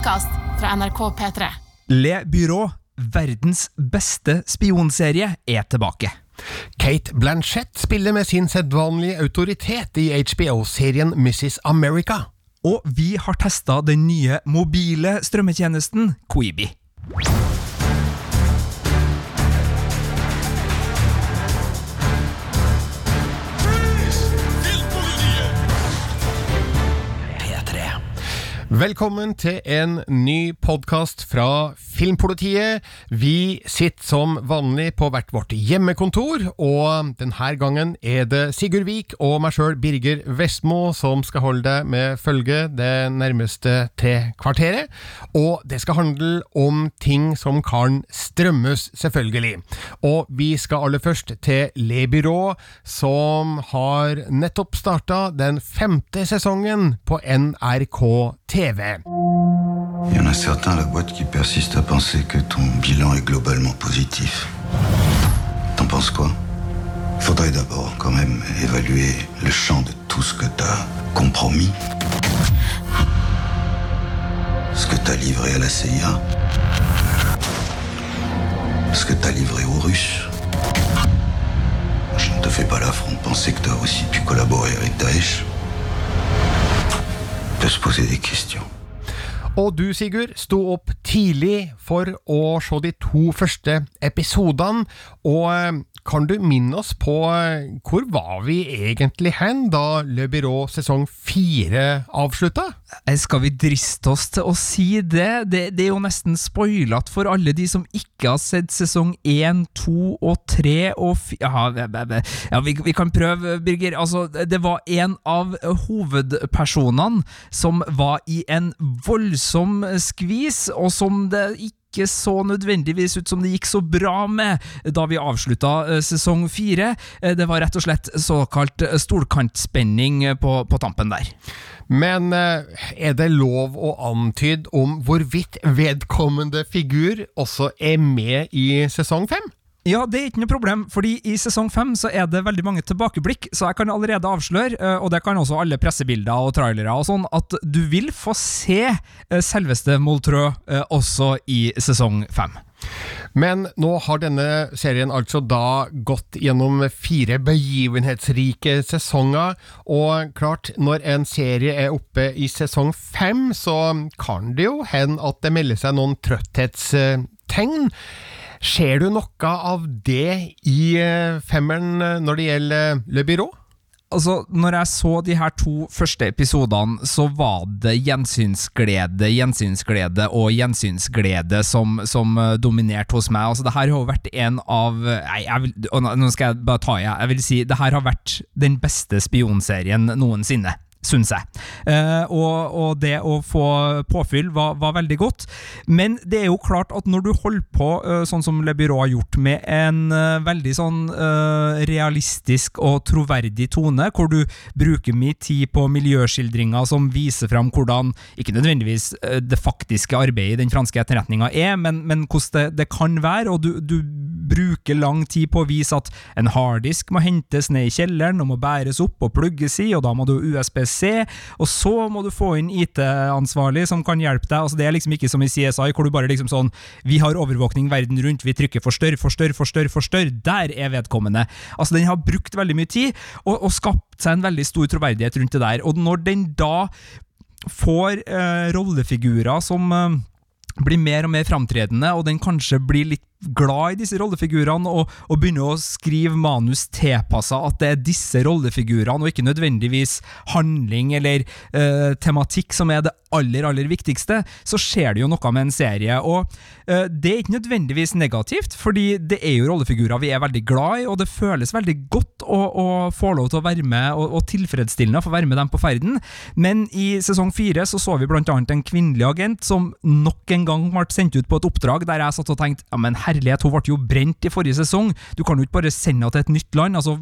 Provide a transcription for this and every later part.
podkast fra NRK P3. Le Byrå, verdens beste spionserie, er tilbake. Kate Blanchett spiller med sin sedvanlige autoritet i HBO-serien Mrs. America. Og vi har testa den nye mobile strømmetjenesten Quibi. Velkommen til en ny podkast fra Filmpolitiet. Vi sitter som vanlig på hvert vårt hjemmekontor, og denne gangen er det Sigurd Vik og meg sjøl, Birger Vestmo, som skal holde deg med følge det nærmeste til kvarteret. Og det skal handle om ting som kan strømmes, selvfølgelig. Og vi skal aller først til Le Byrå, som har nettopp starta den femte sesongen på NRK TV. Il y en a certains à la boîte qui persistent à penser que ton bilan est globalement positif. T'en penses quoi? Faudrait d'abord quand même évaluer le champ de tout ce que t'as compromis. Ce que t'as livré à la CIA. Ce que t'as livré aux Russes. Je ne te fais pas l'affront de penser que t'as aussi pu collaborer avec Daesh. De se poser des questions. Og du, Sigurd, sto opp tidlig for å se de to første episodene. Og eh, kan du minne oss på eh, hvor var vi egentlig hen da Le Byrå sesong fire avslutta? Eh, Skal vi driste oss til å si det? Det, det er jo nesten spoilete for alle de som ikke har sett sesong én, to og tre og fi... Ja, ja vi, vi, kan prøve, Birger. Altså, det var en av hovedpersonene som var i en voldsom skvis, og som det ikke ikke så nødvendigvis ut som det gikk så bra med da vi avslutta sesong fire. Det var rett og slett såkalt stolkantspenning på, på tampen der. Men er det lov å antyde om hvorvidt vedkommende figur også er med i sesong fem? Ja, det er ikke noe problem, fordi i sesong fem så er det veldig mange tilbakeblikk, så jeg kan allerede avsløre, og det kan også alle pressebilder og trailere og sånn, at du vil få se selveste Moltrø også i sesong fem. Men nå har denne serien altså da gått gjennom fire begivenhetsrike sesonger, og klart, når en serie er oppe i sesong fem, så kan det jo hende at det melder seg noen trøtthetstegn. Ser du noe av det i femmeren når det gjelder Le Byrå? Altså, når jeg så de her to første episodene, så var det gjensynsglede, gjensynsglede og gjensynsglede som, som dominerte hos meg. Altså, det her har vært en av Nei, vil, nå skal jeg bare ta i. Jeg vil si det her har vært den beste spionserien noensinne syns jeg. Uh, og, og, det å få påfyll var, var, veldig godt. Men det er jo klart at når du holder på uh, sånn som Le Byrå har gjort, med en uh, veldig sånn realistisk og troverdig tone, hvor du bruker mye tid på miljøskildringer som viser fram hvordan, ikke nødvendigvis det faktiske arbeidet i den franske etterretninga er, men, men hvordan det, det, kan være, og du, du bruker lang tid på å vise at en harddisk må hentes ned i kjelleren og må bæres opp og plugges i, og da må du USB C, og så må du få inn IT-ansvarlig som kan hjelpe deg. Altså Det er liksom ikke som i CSI, hvor du bare liksom sånn Vi har overvåkning verden rundt, vi trykker forstørr, forstørr, forstørr, forstørr. Der er vedkommende. Altså Den har brukt veldig mye tid, og, og skapt seg en veldig stor troverdighet rundt det der. Og når den da får eh, rollefigurer som eh, blir mer og mer framtredende, og den kanskje blir litt glad i disse rollefigurene og, og begynner å skrive manus tilpassa at det er disse rollefigurene, og ikke nødvendigvis handling eller uh, tematikk som er det aller, aller viktigste, så skjer det jo noe med en serie. Og uh, det er ikke nødvendigvis negativt, fordi det er jo rollefigurer vi er veldig glad i, og det føles veldig godt å, å få lov til å være med, og, og tilfredsstillende å få være med dem på ferden. Men i sesong fire så så vi blant annet en kvinnelig agent som nok en gang ble sendt ut på et oppdrag der jeg satt og tenkte ja, men herlighet, hun ble jo brent i forrige sesong. Du kan jo ikke bare sende henne til et nytt land. altså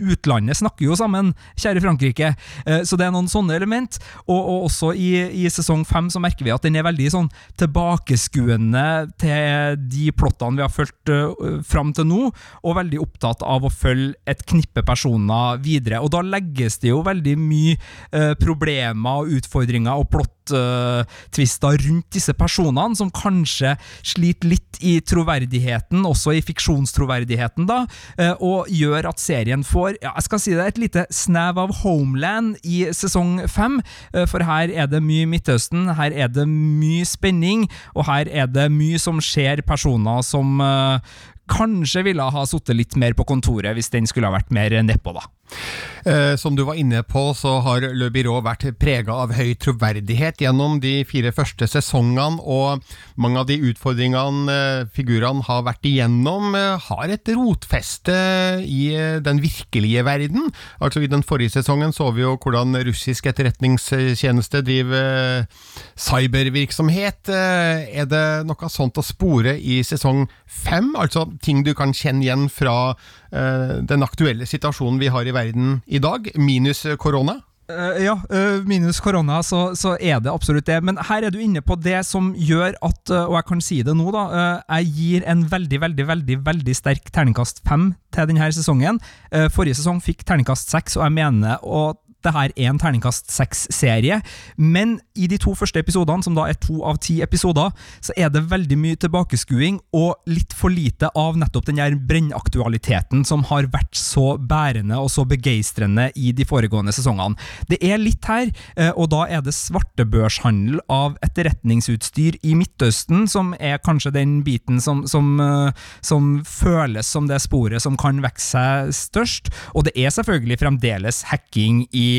utlandet snakker jo sammen, kjære Frankrike. Eh, så det er noen sånne element. Og, og også i, i, sesong fem så merker vi at den er veldig sånn tilbakeskuende til de plottene vi har fulgt uh, fram til nå, og veldig opptatt av å følge et knippe personer videre. Og da legges det jo veldig mye uh, problemer og utfordringer og plott plot-twister rundt disse personene, som kanskje sliter litt i troverdigheten, også i fiksjonstroverdigheten, da, eh, og gjør at serien får ja, jeg skal si det, et lite snev av Homeland i sesong fem. Eh, for her er det mye Midtøsten, her er det mye spenning, og her er det mye som skjer personer som uh, kanskje ville ha sittet litt mer på kontoret hvis den skulle ha vært mer nedpå, da. Eh, som du var inne på, så har Le Byrå vært prega av høy troverdighet gjennom de fire første sesongene, og mange av de utfordringene eh, figurene har vært igjennom, eh, har et rotfeste i den virkelige verden. Altså I den forrige sesongen så vi jo hvordan russisk etterretningstjeneste driver cybervirksomhet. Er det noe sånt å spore i sesong fem? Altså ting du kan kjenne igjen fra den aktuelle situasjonen vi har i verden i dag, minus korona? Uh, ja, uh, minus korona, så, så, er det absolutt det. Men her er du inne på det som gjør at, og jeg kan si det nå, da, jeg gir en veldig, veldig, veldig veldig sterk terningkast fem til denne sesongen. forrige sesong fikk terningkast seks, og jeg mener å det her er en terningkast seks-serie, men i de to første episodene, som da er to av ti episoder, så er det veldig mye tilbakeskuing og litt for lite av nettopp den der brennaktualiteten som har vært så bærende og så begeistrende i de foregående sesongene. Det er litt her, eh, og da er det svartebørshandel av etterretningsutstyr i Midtøsten som er kanskje den biten som, som, eh, som føles som det sporet som kan vokse seg størst, og det er selvfølgelig fremdeles hacking i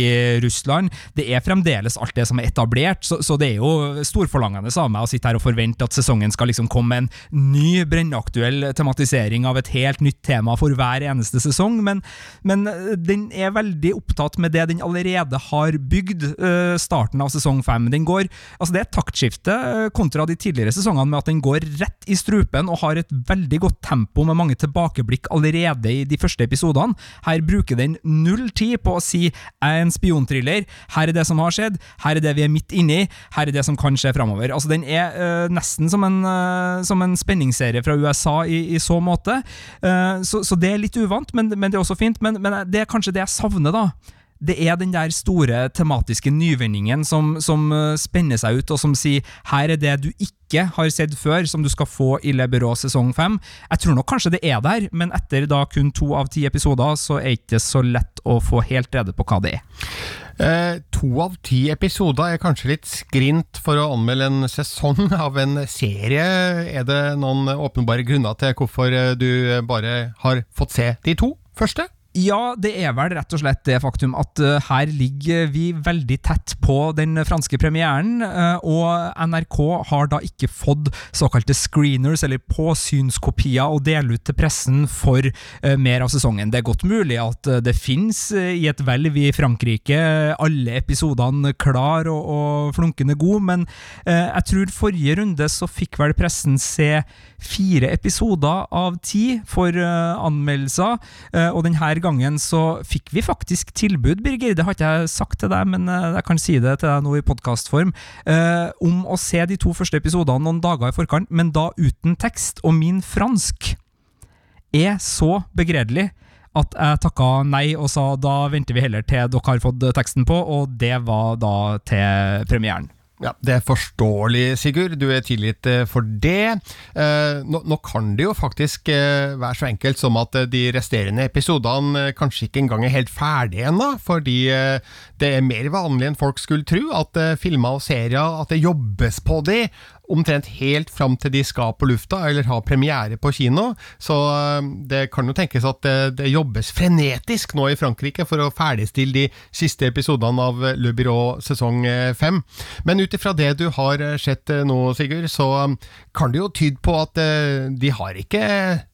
Russland. Det er fremdeles alt det som er etablert, så, så det er jo storforlangende av meg å sitte her og forvente at sesongen skal liksom komme med en ny, brennaktuell tematisering av et helt nytt tema for hver eneste sesong, men, men eh, den er veldig opptatt med det den allerede har bygd, uh, starten av sesong fem. Den går, altså Det er et taktskifte uh, kontra de tidligere sesongene med at den går rett i strupen og har et veldig godt tempo med mange tilbakeblikk allerede i de første episodene. Her bruker den null tid på å si 'jeg en spionthriller. Her er det som har skjedd, her er det vi er midt inni, her er det som kan skje framover. Altså, den er uh, nesten som en, uh, som en, spenningsserie fra USA i, i så måte. Uh, så, så, det er litt uvant, men, men, det er også fint. Men, men det er kanskje det jeg savner, da det er den der store tematiske nyvinningen som, som, spenner seg ut, og som sier her er det du ikke har sett før, som du skal få i Le Bureau sesong fem. Jeg tror nok kanskje det er der, men etter da kun to av ti episoder, så er det ikke så lett å få helt rede på hva det er. Eh, to av ti episoder er kanskje litt skrint for å anmelde en sesong av en serie. Er det noen åpenbare grunner til hvorfor du bare har fått se de to første? Ja, det er vel rett og slett det faktum at uh, her ligger vi veldig tett på den franske premieren, uh, og NRK har da ikke fått såkalte screeners, eller påsynskopier, å dele ut til pressen for uh, mer av sesongen. Det er godt mulig at det finnes i et hvelv i Frankrike alle episodene klar og, og flunkende god, men jeg tror forrige runde så fikk vel pressen se fire episoder av ti for anmeldelser, og denne gangen så fikk vi faktisk tilbud, Birger, det har ikke jeg sagt til deg, men eh, jeg kan si det til deg nå i podkastform, eh, om å se de to første episodene noen dager i forkant, men da uten tekst. Og min fransk er så begredelig at jeg takka nei og sa da venter vi heller til dere har fått teksten på, og det var da til premieren. Ja, Det er forståelig, Sigurd. Du er tilgitt eh, for det. Eh, nå, nå, kan det jo faktisk eh, være så enkelt som at de resterende episodene kanskje ikke engang er helt ferdige ennå, fordi det er mer vanlig enn folk skulle tro at filmer og serier at det jobbes på de, omtrent helt fram til de skal på lufta eller har premiere på kino. Så eh, det kan jo tenkes at det, det jobbes frenetisk nå i Frankrike for å ferdigstille de siste episodene av Le Byrå sesong eh, fem. Men ut ifra det du har eh, sett nå, Sigurd, så kan det jo tyde på at de har ikke,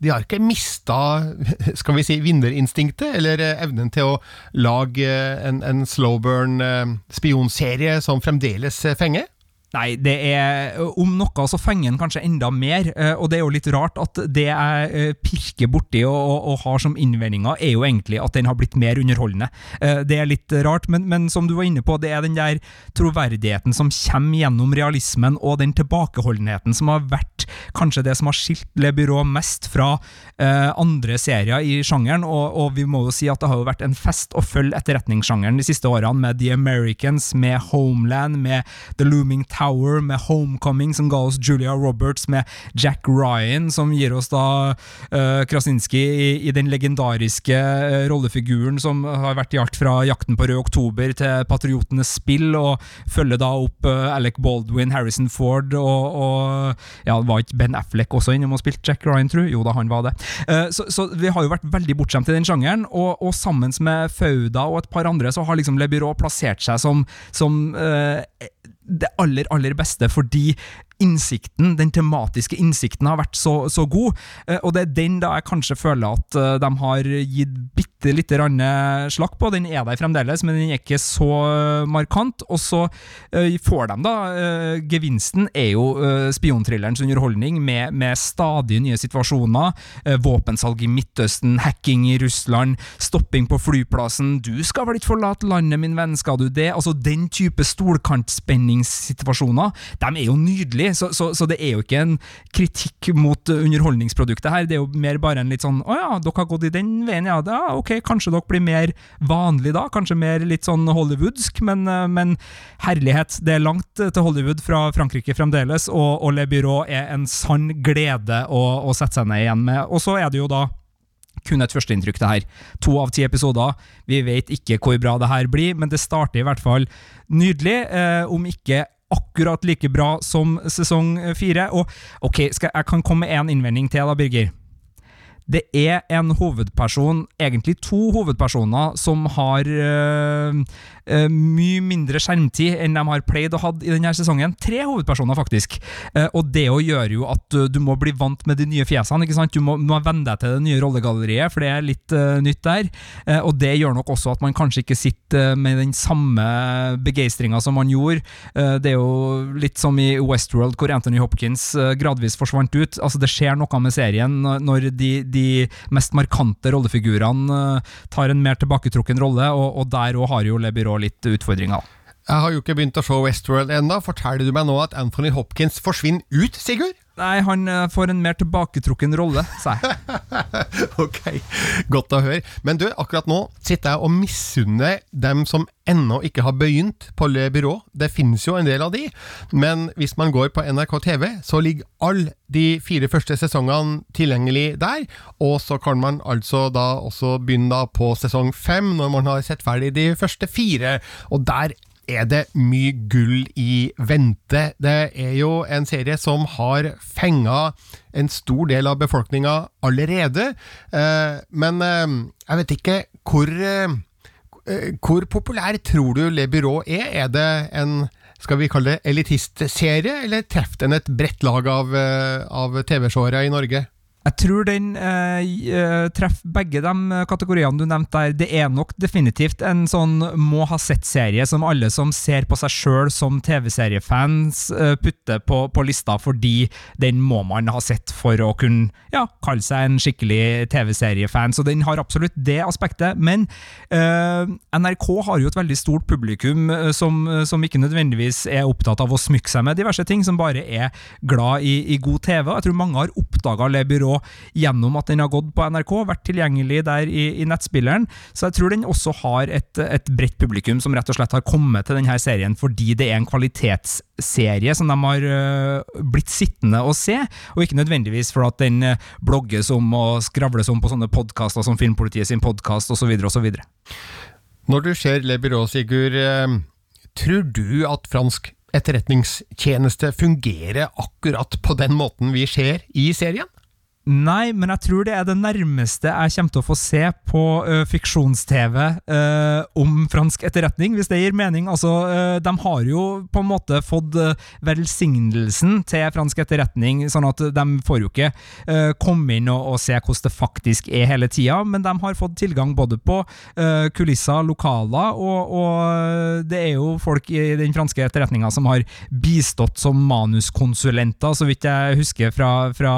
de ikke mista, skal vi si, vinnerinstinktet, eller evnen til å lage en, en slow burn spionserie som fremdeles fenger? Nei, det er om noe så fenger den kanskje enda mer, eh, og det er jo litt rart at det jeg eh, pirker borti og, og, og har som innvendinger, er jo egentlig at den har blitt mer underholdende. Eh, det er litt rart, men, men, som du var inne på, det er den der troverdigheten som kommer gjennom realismen, og den tilbakeholdenheten som har vært kanskje det som har skilt Le Byrå mest fra eh, andre serier i sjangeren, og, og, vi må jo si at det har jo vært en fest å følge etterretningssjangeren de siste årene, med The Americans, med Homeland, med The Looming Tower Tower med Homecoming, som ga oss Julia Roberts, med Jack Ryan, som gir oss da uh, Krasinski i, i, den legendariske uh, rollefiguren som har vært i alt fra Jakten på rød oktober til Patriotenes spill, og følger da opp uh, Alec Baldwin, Harrison Ford og, og ja, var ikke Ben Affleck også innom og spilte Jack Ryan, tru? Jo da, han var det. Så, så, vi har jo vært veldig bortskjemt i den sjangeren, og, og, sammen med Fauda og et par andre så har liksom Le Byrå plassert seg som, som det aller, aller beste, fordi innsikten, den tematiske innsikten har vært så, så god, eh, og det er den da jeg kanskje føler at eh, de har gitt bitte lite grann slakk på. Den er der fremdeles, men den er ikke så eh, markant. Og så får de da Gevinsten er jo spiontrillerens underholdning med, med stadig nye situasjoner. Våpensalg i Midtøsten, hacking i Russland, stopping på flyplassen. Du skal vel ikke forlate landet, min venn, skal du det? Altså Den type stolkantspenningssituasjoner, de er jo nydelige så, så, så, det er jo ikke en kritikk mot underholdningsproduktet her. Det er jo mer bare en litt sånn Å ja, dere har gått i den veien, ja. Da, ok, kanskje dere blir mer vanlig da? Kanskje mer litt sånn hollywoodsk? Men, eh, men herlighet, det er langt til Hollywood fra Frankrike fremdeles, og, og Le Byrå er en sann glede å, å sette seg ned igjen med. Og så er det jo da kun et førsteinntrykk, det her. To av ti episoder. Vi vet ikke hvor bra det her blir, men det starter i hvert fall nydelig, eh, om ikke akkurat like bra som sesong fire. Og ok, skal, jeg kan komme med én innvending til, da, Birger. Det er en hovedperson, egentlig to hovedpersoner, som har øh, uh, mye mindre skjermtid enn de har pleid å ha i denne sesongen. Tre hovedpersoner, faktisk. Uh, og det å gjøre jo at uh, du må bli vant med de nye fjesene. ikke sant? Du må, må venne deg til det nye rollegalleriet, for det er litt nytt der. og det gjør nok også at man kanskje ikke sitter med den samme begeistringa som man gjorde. det er jo litt som i Westworld, hvor Anthony Hopkins gradvis forsvant ut. Altså Det skjer noe med serien når de, de mest markante rollefigurene tar en mer tilbaketrukken rolle, og, og der òg har jo Le Byrå litt utfordringer. Jeg har jo ikke begynt å se Westworld ennå. Forteller du meg nå at Anthony Hopkins forsvinner ut, Sigurd? Nei, han eh, får en mer tilbaketrukken rolle, sa jeg. ok, godt å høre. Men du, akkurat nå sitter jeg og misunner dem som ennå ikke har begynt på Le Byrå. Det finnes jo en del av de, men hvis man går på NRK TV, så ligger alle de fire første sesongene tilgjengelig der. Og så kan man altså da også begynne da på sesong fem, når man har sett ferdig de første fire. Og der er det mye gull i vente. Det er jo en serie som har fenga en stor del av befolkninga allerede, eh, men eh, jeg vet ikke hvor eh, hvor populær tror du Le Byrå er? Er det en skal vi kalle det elitistserie, eller treffer den et bredt lag av, av TV-seere i Norge? Jeg tror den eh, treffer begge de kategoriene du nevnte der. Det er nok definitivt en sånn må ha sett-serie som alle som ser på seg sjøl som TV-seriefans, eh, putter på, på, lista, fordi den må man ha sett for å kunne ja, kalle seg en skikkelig TV-seriefan. Så den har absolutt det aspektet. Men eh, NRK har jo et veldig stort publikum eh, som, som, ikke nødvendigvis er opptatt av å smykke seg med diverse ting, som bare er glad i, i god TV. Jeg tror mange har oppdaga Le Byrå gjennom at den har gått på NRK, vært tilgjengelig der i, i nettspilleren. Så jeg tror den også har et, et bredt publikum som rett og slett har kommet til denne serien fordi det er en kvalitetsserie som de har uh, blitt sittende å se, og ikke nødvendigvis for at den uh, blogges om og skravles om på sånne podkaster som Filmpolitiet sin podkast osv. osv. Når du ser Le Byrå, Sigurd, uh, tror du at fransk etterretningstjeneste fungerer akkurat på den måten vi ser i serien? Nei, men jeg tror det er det nærmeste jeg kommer til å få se på uh, fiksjons-TV uh, om fransk etterretning, hvis det gir mening. Altså, uh, de har jo på en måte fått velsignelsen til fransk etterretning, sånn at de får jo ikke komme inn og, og, se hvordan det faktisk er hele tida, men de har fått tilgang både på kulisser, lokaler, og, og, det er jo folk i den franske etterretninga som har bistått som manuskonsulenter, så vidt jeg husker fra, fra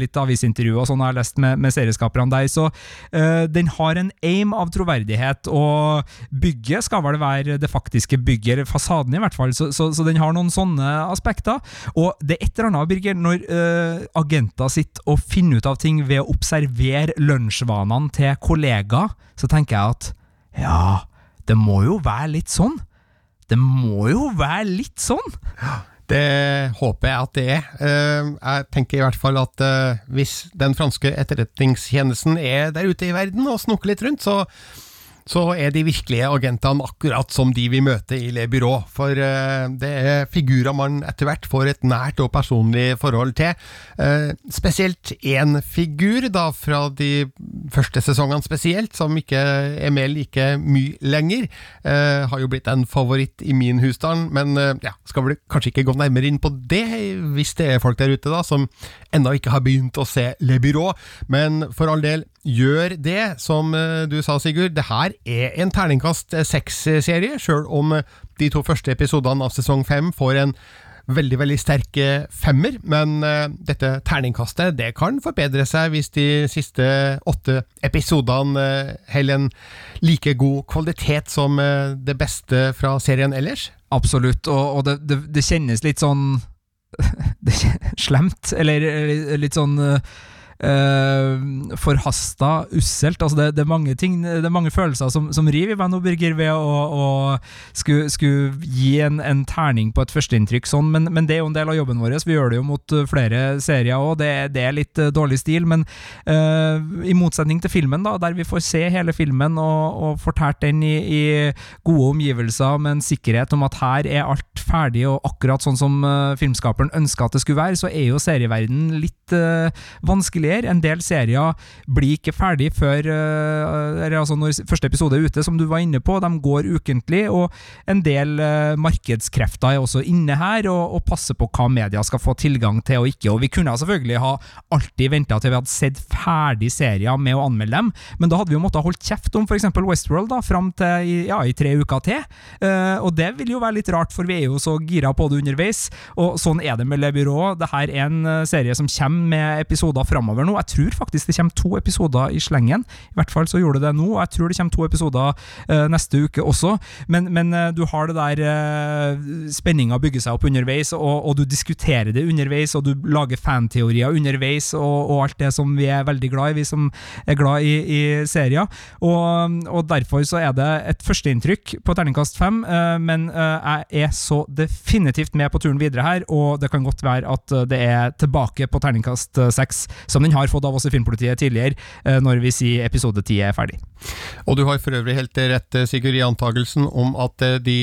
litt avisintervjuer intervjuer og sånn jeg har lest med, med serieskaperne der, så uh, den har en aim av troverdighet, og bygget skal vel være det faktiske bygget, eller fasaden i hvert fall, så, så, så, den har noen sånne aspekter. Og det er et eller annet, Birger, når uh, agenter sitter og finner ut av ting ved å observere lunsjvanene til kollegaer, så tenker jeg at ja, det må jo være litt sånn. Det må jo være litt sånn! Det håper jeg at det er. Eh, jeg tenker i hvert fall at eh, hvis den franske etterretningstjenesten er der ute i verden og snukker litt rundt, så så er de virkelige agentene akkurat som de vi møter i Le Byrå. For uh, det er figurer man etter hvert får et nært og personlig forhold til. Uh, spesielt én figur, da, fra de første sesongene spesielt, som ikke er med like mye lenger. Uh, har jo blitt en favoritt i min husstand, men ja, skal vel kanskje ikke gå nærmere inn på det, hvis det er folk der ute da, som ennå ikke har begynt å se Le Byrå. Men for all del, gjør det, som eh, du sa, Sigurd. Det her er en terningkast seks-serie, sjøl om de to første episodene av sesong fem får en veldig veldig sterk femmer, men dette terningkastet det kan forbedre seg hvis de siste åtte episodene holder en like god kvalitet som det beste fra serien ellers. Absolutt, og, og det, det, det, kjennes litt sånn slemt, eller litt sånn uh, forhasta, usselt. Altså det, det, er mange ting, det er mange følelser som, som river i meg nå, Birger, ved å, å skulle, skulle, gi en, en, terning på et førsteinntrykk sånn, men, men, det er jo en del av jobben vår. Vi gjør det jo mot eh, flere serier òg, det, det, er litt uh, dårlig stil, men uh, i motsetning til filmen, da, der vi får se hele filmen og, og fortært den i, i, gode omgivelser med en sikkerhet om at her er alt ferdig og akkurat sånn som uh, filmskaperen ønska at det skulle være, så er jo serieverdenen litt vanskelig flere. En del serier blir ikke ferdig før uh, altså når første episode er ute, som du var inne på. De går ukentlig, og en del uh, markedskrefter er også inne her og, og, passer på hva media skal få tilgang til og ikke. Og Vi kunne selvfølgelig ha alltid venta til vi hadde sett ferdig serier med å anmelde dem, men da hadde vi jo måttet holdt kjeft om f.eks. Westworld da, fram til ja, i tre uker til. Uh, og det vil jo være litt rart, for vi er jo så gira på det underveis. Og sånn er det med Le Byrå. Dette er en serie som kommer med episoder framover over nå. Jeg tror faktisk det kommer to episoder i slengen. I hvert fall så gjorde det det nå, og jeg tror det kommer to episoder uh, neste uke også. Men, men uh, du har det der uh, Spenninga bygger seg opp underveis, og, og, du diskuterer det underveis, og du lager fanteorier underveis, og, og, alt det som vi er veldig glad i, vi som er glad i, i serier. Og, og, derfor så er det et førsteinntrykk på terningkast fem, men jeg er så definitivt med på turen videre her, og det kan godt være at det er tilbake på terningkast seks som den har fått av oss i Filmpolitiet tidligere, eh, når vi sier episode ti er ferdig. Og du har for øvrig helt rett, Sigurd, i antagelsen om at eh, de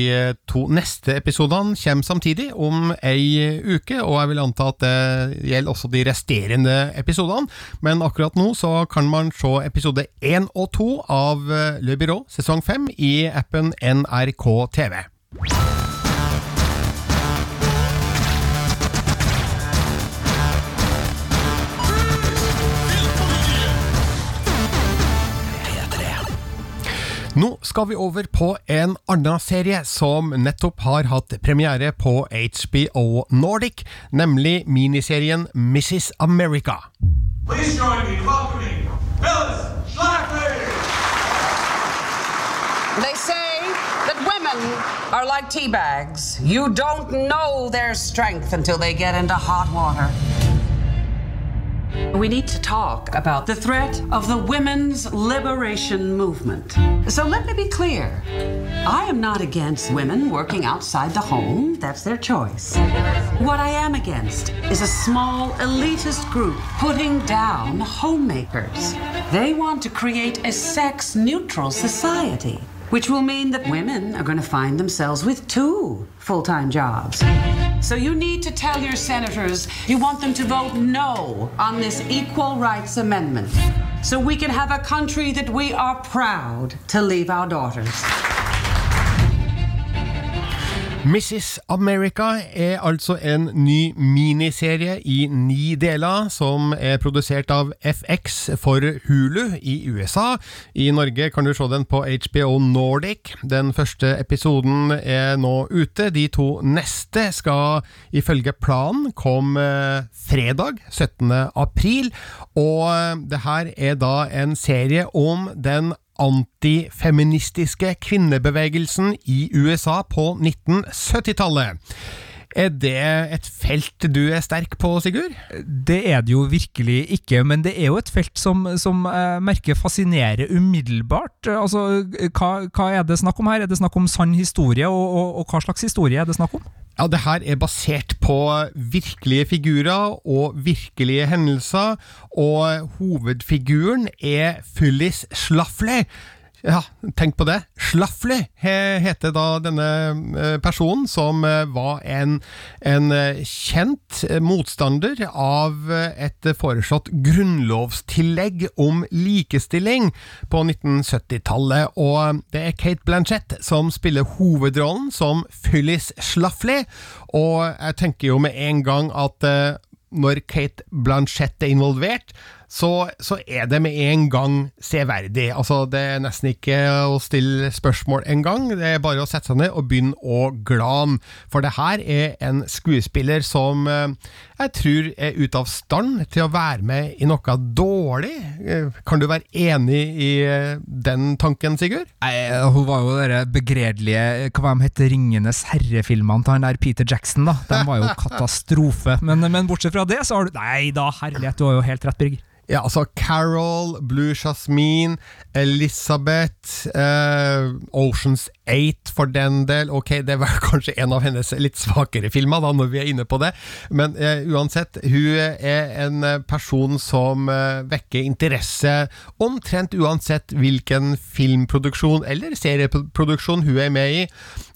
to neste episodene kommer samtidig, om ei uke, og jeg vil anta at det gjelder også de resterende episodene. Men akkurat nå så kan man se episode én og to av eh, Le Byrå sesong fem i appen NRK TV. Nå skal vi over på en annen serie som nettopp har hatt premiere på HBO Nordic, nemlig miniserien Mrs. America. Please join me in welcoming Phyllis Schlafly! They say that women are like tea bags. You don't know their strength until they get into hot water. We need to talk about the threat of the women's liberation movement. So let me be clear. I am not against women working outside the home. That's their choice. What I am against is a small elitist group putting down homemakers. They want to create a sex neutral society, which will mean that women are going to find themselves with two full time jobs. So you need to tell your senators you want them to vote no on this Equal Rights Amendment so we can have a country that we are proud to leave our daughters. Mrs. America er altså en ny miniserie i ni deler, som er produsert av FX for Hulu i USA. I Norge kan du se den på HBO Nordic. Den første episoden er nå ute. De to neste skal ifølge planen komme fredag 17. april, og det her er da en serie om den antifeministiske kvinnebevegelsen i USA på 1970-tallet. Er det et felt du er sterk på, Sigurd? Det er det jo virkelig ikke, men det er jo et felt som, som jeg merker fascinerer umiddelbart. Altså, hva, hva, er det snakk om her? Er det snakk om sann historie, og, og, og hva slags historie er det snakk om? Ja, det her er basert på virkelige figurer og virkelige hendelser, og hovedfiguren er Phyllis Schlafly, ja, tenk på det. Schlafly heter da denne eh, personen, som eh, var en, en, eh, kjent motstander av et foreslått grunnlovstillegg om likestilling på 1970-tallet. Og det er Kate Blanchett som spiller hovedrollen som Phyllis Schlafly, og jeg tenker jo med en gang at når Kate Blanchett er involvert, så, så, er det med en gang severdig. Altså, det er nesten ikke å stille spørsmål engang. Det er bare å sette seg ned og begynne å glane. For det her er en skuespiller som eh, jeg tror er ute av stand til å være med i noe dårlig. Eh, kan du være enig i eh, den tanken, Sigurd? Nei, Hun var jo de begredelige hva de heter, Ringenes herre-filmene til han der Peter Jackson. da De var jo katastrofe. Men, men bortsett fra det, så har du Nei da, herlighet, du har jo helt rett, Birger. Ja, altså Carol, Blue Jasmine, Elizabeth, eh, Oceans 8 for den del. Ok, det var kanskje en av hennes litt svakere filmer, da, når vi er inne på det. Men eh, uansett, hun er en person som eh, vekker interesse omtrent uansett hvilken filmproduksjon eller serieproduksjon hun er med i.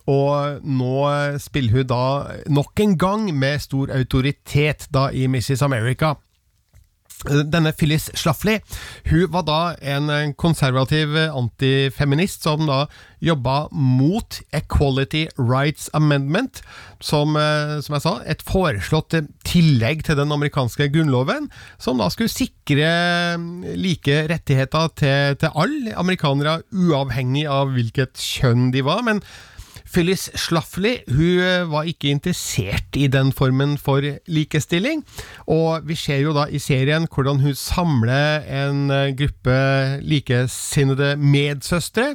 Og nå spiller hun da nok en gang med stor autoritet da i Mrs. America. Denne Phyllis Schlafly hun var da en konservativ antifeminist som da jobba mot Equality Rights Amendment, som, eh, som jeg sa, et foreslått tillegg til den amerikanske grunnloven, som da skulle sikre like rettigheter til, til alle amerikanere, uavhengig av hvilket kjønn de var. men Phyllis Schlafly hun eh, var ikke interessert i den formen for likestilling, og vi ser jo da i serien hvordan hun samler en eh, gruppe likesinnede medsøstre.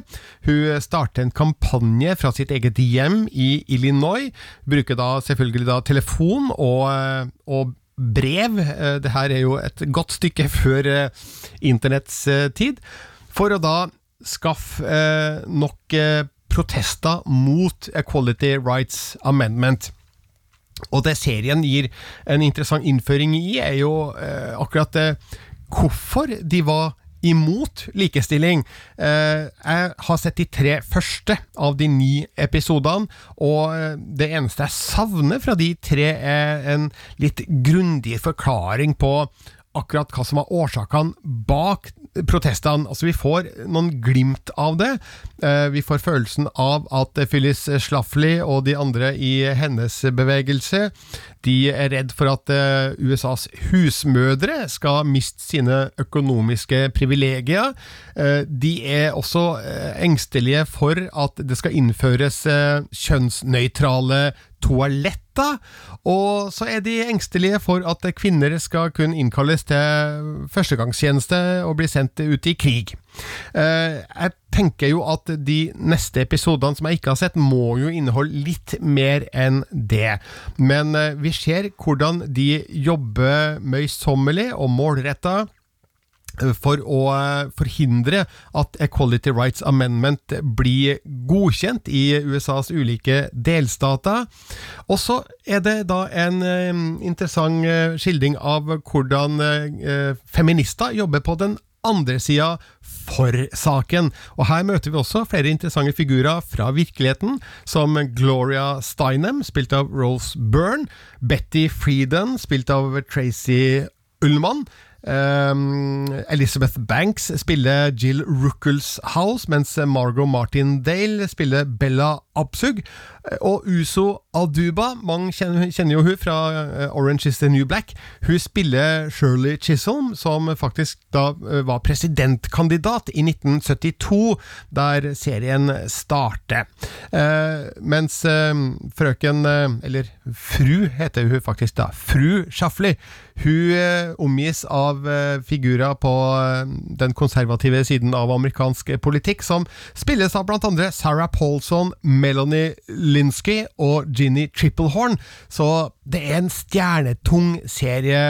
Hun starter en kampanje fra sitt eget hjem i Illinois, bruker da selvfølgelig da telefon og, eh, og brev, det her er jo et godt stykke før internetts tid, for å da skaffe nok protester mot Equality Rights Amendment. Og det serien gir en interessant innføring i, er jo eh, akkurat eh, hvorfor de var imot likestilling. Eh, jeg har sett de tre første av de ni episodene, og eh, det eneste jeg savner fra de tre, er en litt grundig forklaring på akkurat hva som var årsakene bak protestene. Altså, vi får noen glimt av det. Eh, vi får følelsen av at Phyllis Schlafly og de andre i hennes bevegelse de er redd for at eh, USAs husmødre skal miste sine økonomiske privilegier. Eh, de er også engstelige for at det skal innføres kjønnsnøytrale toaletter. Og så er de engstelige for at kvinner skal kunne innkalles til førstegangstjeneste og bli sendt ut i krig. Eh, jeg tenker jo at de neste episodene som jeg ikke har sett, må jo inneholde litt mer enn det. Men eh, vi ser hvordan de jobber møysommelig og målretta for å eh, forhindre at Equality Rights Amendment blir godkjent i USAs ulike delstater. Og så er det da en eh, interessant eh, skildring av hvordan feminister jobber på den andre sida for saken. Og her møter vi også flere interessante figurer fra virkeligheten, som Gloria Steinem, spilt av Rose Byrne, Betty Frieden, spilt av Tracy Ullmann, Um, Elizabeth Banks spiller Jill Ruckelshaus, mens Margot Martindale spiller Bella Absug. Og Uso Aduba, mange kjenner, kjenner jo hun fra eh, Orange is the New Black. Hun spiller Shirley Chisholm, som faktisk da eh, var presidentkandidat i 1972, der serien starter. Uh, mens uh, frøken, uh, eller fru heter hun faktisk da, fru Schaffley, hun omgis av figurer på den konservative siden av amerikansk politikk, som spilles av blant andre Sarah Paulson, Melanie Linsky og Ginny Triplehorn. Så det er en stjernetung serie,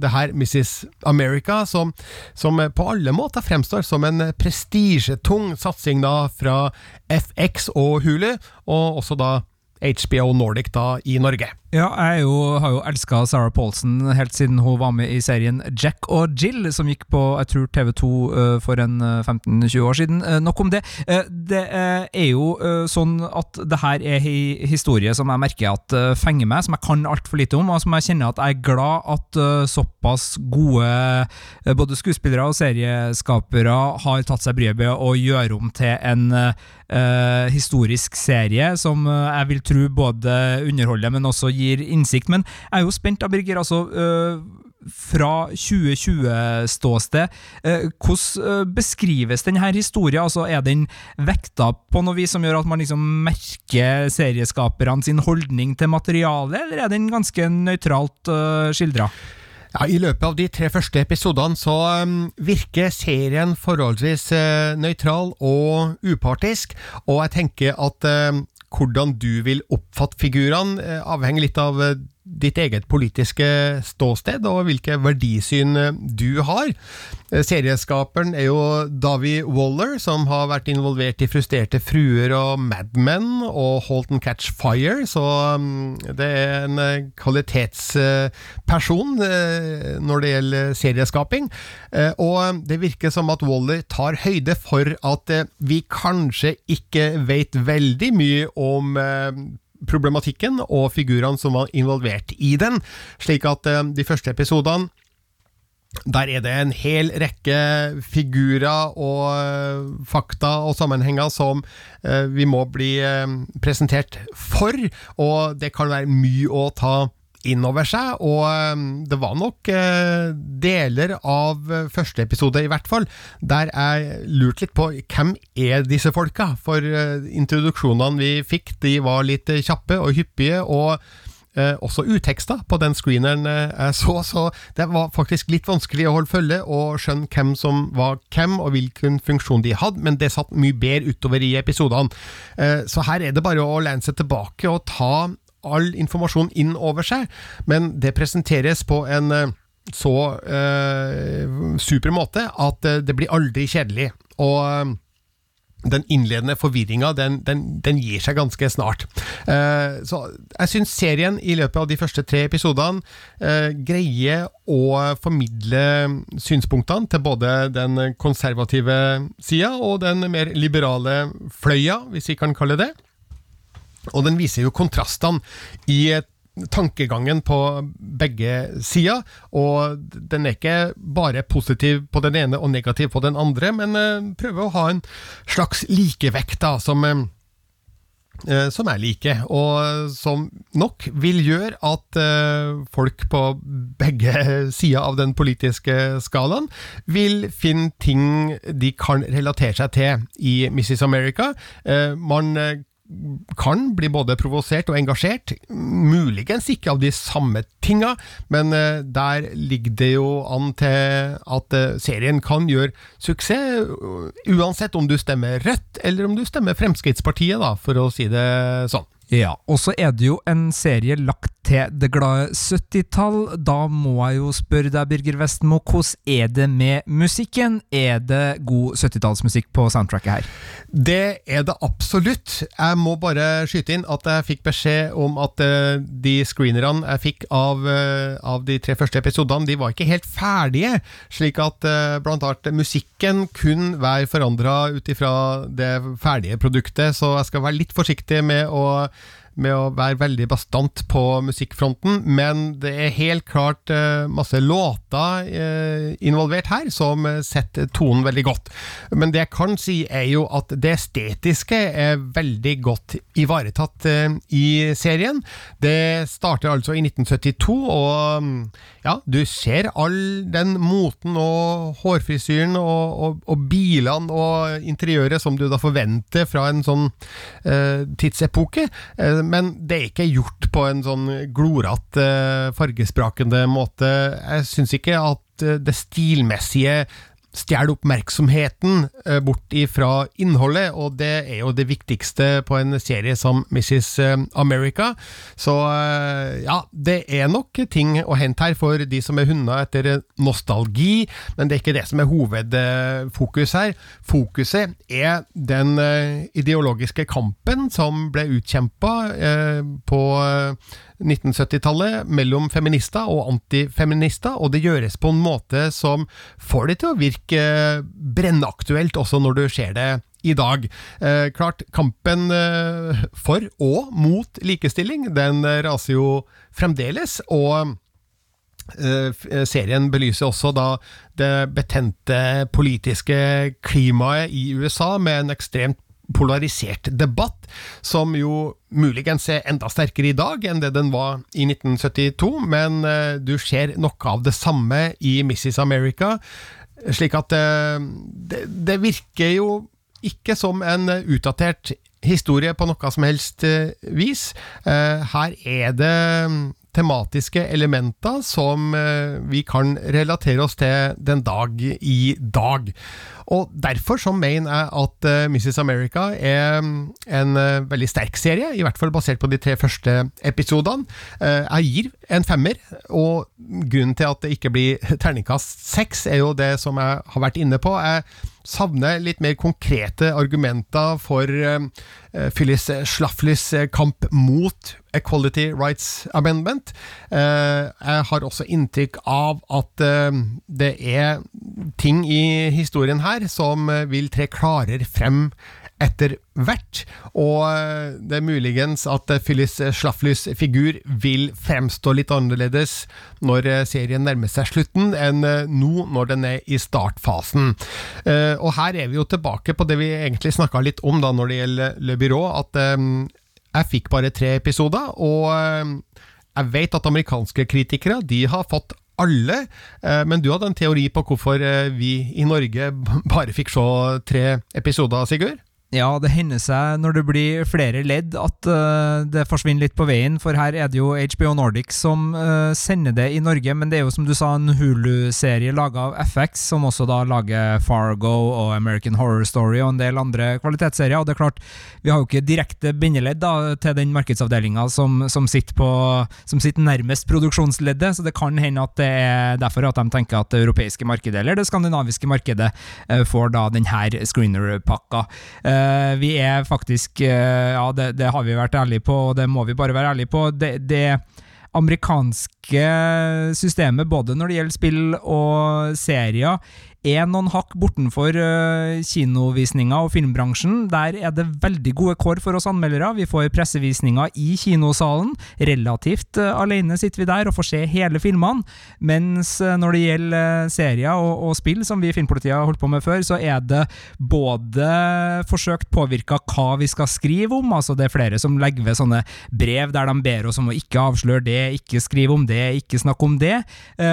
det her, Mrs. America, som, som på alle måter fremstår som en prestisjetung satsing da fra FX og Hulu, og også da HBO Nordic da i Norge. Ja, jeg jo, har jo elska Sarah Paulson helt siden hun var med i serien Jack og Jill, som gikk på jeg tror TV2 uh, eh, for en 15-20 eh, år siden. Uh, nok om det. Det er jo sånn at det her er hi historie som jeg merker at fenger meg, som jeg kan altfor lite om, og som jeg kjenner at jeg er glad at såpass gode både skuespillere og serieskapere har tatt seg bryet med å gjøre om til en historisk serie som jeg vil tro både underholder, men også gir gir innsikt. Men jeg er jo spent, da, Birger. altså øh, fra 2020-ståsted, øh, hvordan øh, beskrives denne historien? Altså, er den vekta på noe vis som gjør at man liksom merker serieskaperne sin holdning til materialet, eller er den ganske nøytralt uh, skildra? Ja, I løpet av de tre første episodene så virker serien forholdsvis nøytral og upartisk, og jeg tenker at hvordan du vil oppfatte figurene, eh, avhenger litt av eh, ditt eget politiske ståsted og hvilke verdisyn eh, du har. Serieskaperen er jo Davy Waller, som har vært involvert i Frustrerte fruer og Mad Men og Halt and Catch Fire, så mm, det er en kvalitetsperson når det gjelder serieskaping. Og det virker som at Waller tar høyde for at vi kanskje ikke vet veldig mye om problematikken og figurene som var involvert i den, slik at eh, de første episodene der er det en hel rekke figurer og uh, fakta og sammenhenger som uh, vi må bli presentert for, og det kan være mye å ta inn over seg, og um, det var nok uh, deler av uh, første episode, i hvert fall, der jeg lurte litt på hvem er disse folka? For uh, introduksjonene vi fikk, de var litt kjappe og hyppige, og også uteksta på den screeneren jeg så, så det var faktisk litt vanskelig å holde følge og skjønne hvem som var hvem, og hvilken funksjon de hadde, men det satt mye bedre utover i episodene. så her er det bare å lene seg tilbake og ta all informasjon inn over seg, men det presenteres på en eh, så eh, super måte at uh, det blir aldri kjedelig. Og uh, den innledende forvirringa, den, den, den, gir seg ganske snart. Eh, så jeg syns serien i løpet av de første tre episodene eh, greier å formidle synspunktene til både den konservative sida og den mer liberale fløya, hvis vi kan kalle det. Og den viser jo kontrastene i tankegangen på begge sider, og den er ikke bare positiv på den ene og negativ på den andre, men uh, prøver å ha en slags likevekt, da, som, uh, som er like, og som nok vil gjøre at folk på begge sider av den politiske skalaen vil finne ting de kan relatere seg til i Mrs. America. man kan bli både provosert og engasjert. Muligens ikke av de samme tinga, men uh, der ligger det jo an til at uh, serien kan gjøre suksess, uansett om du stemmer Rødt eller om du stemmer Fremskrittspartiet, da, for å si det sånn. Ja, og så er det jo en serie lagt til det glade 70-tall. Da må jeg jo spørre deg, Birger Vestmo, hvordan er det med musikken? Er det god 70-tallsmusikk på soundtracket her? Det er det absolutt. Jeg må bare skyte inn at jeg fikk beskjed om at uh, de screenerne jeg fikk av, uh, av, de tre første episodene, de var ikke helt ferdige. Slik at uh, blant annet musikken kun være forandra ut ifra det ferdige produktet, så jeg skal være litt forsiktig med å med å være veldig bastant på musikkfronten, men det er helt klart uh, masse låter uh, involvert her som setter tonen veldig godt. Men det jeg kan si, er jo at det estetiske er veldig godt ivaretatt uh, i serien. Det starter altså i 1972, og ja, du ser all den moten og hårfrisyren og, og, og bilene og interiøret som du da forventer fra en sånn tidsepoke men det er ikke gjort på en sånn glorete, fargesprakende måte. Jeg syns ikke at eh, det stilmessige stjeler oppmerksomheten eh, bort ifra innholdet, og det er jo det viktigste på en serie som Mrs. Eh, America. Så eh, ja, det er nok ting å hente her for de som er hunder etter nostalgi, men det er ikke det som er hovedfokus her. Fokuset er den ideologiske kampen som ble utkjempa på 1970-tallet mellom feminister og antifeminister, og det gjøres på en måte som får det til å virke brennaktuelt også når du ser det i dag. Eh, klart, kampen eh, for og mot likestilling, den raser jo fremdeles, og eh, Serien belyser også da det betente politiske klimaet i USA, med en ekstremt polarisert debatt, som jo muligens er enda sterkere i dag enn det den var i 1972, men uh, du ser noe av det samme i Mrs. America, slik at uh, det, det, virker jo ikke som en utdatert historie på noe som helst uh, vis. her er det tematiske elementer som vi kan relatere oss til den dag i dag. Og Derfor så mener jeg at eh, Mrs. America er mm, en veldig sterk serie, i hvert fall basert på de tre første episodene. Jeg gir en femmer, og grunnen til at det ikke blir terningkast seks, er jo det som jeg har vært inne på. Jeg savner litt mer konkrete argumenter for uh, Phyllis Schlaflys kamp mot Equality Rights Amendment. Uh, jeg har også inntrykk av at uh, det er ting i historien her som vil tre klarere frem etter hvert, og eh, det er muligens at Phyllis Schlaflys figur vil fremstå litt annerledes når eh, serien nærmer seg slutten, enn eh, nå når den er i startfasen. Og her er vi jo tilbake på det vi egentlig snakka litt om da når det gjelder Le Byrå, at jeg fikk bare tre episoder, og jeg vet at amerikanske kritikere de har fått alle, men du hadde en teori på hvorfor vi i Norge bare fikk se tre episoder, Sigurd? Ja, det hender seg når det blir flere ledd at uh, det forsvinner litt på veien, for her er det jo HBO Nordic som uh, sender det i Norge, men det er jo som du sa en Hulu-serie laga av FX, som også da lager Fargo og American Horror Story og en del andre kvalitetsserier, og det er klart, vi har jo ikke direkte bindeledd da, til den markedsavdelinga som, som, sitter på, som sitter nærmest produksjonsleddet, så det kan hende at det er derfor at de tenker at det europeiske markedet, eller det skandinaviske markedet, uh, får da denne screener-pakka. Uh, Eh, vi er faktisk uh, Ja, det, det, har vi vært ærlige på, og det må vi bare være ærlige på. det, det amerikanske systemet, både når det gjelder spill og serier, er noen hakk bortenfor uh, kinovisninga og filmbransjen. Der er det veldig gode kår for oss anmeldere. Vi får pressevisninger i kinosalen. Relativt uh, alene sitter vi der og får se hele filmene. Mens uh, når det gjelder serier og, og, spill, som vi i Filmpolitiet har holdt på med før, så er det både forsøkt påvirka hva vi skal skrive om. Altså det er flere som legger ved sånne brev der de ber oss om å ikke avsløre det, ikke skrive om det, ikke snakke om det.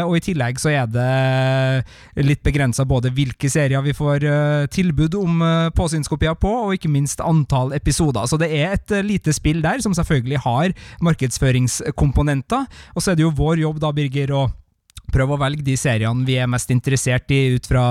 og i tillegg så er det litt begrensa begrensa både hvilke serier vi får uh, tilbud om uh, påsynskopier på, og ikke minst antall episoder. Så det er et uh, lite spill der som selvfølgelig har markedsføringskomponenter. Og så er det jo vår jobb, da, Birger, å prøve å velge de seriene vi er mest interessert i ut fra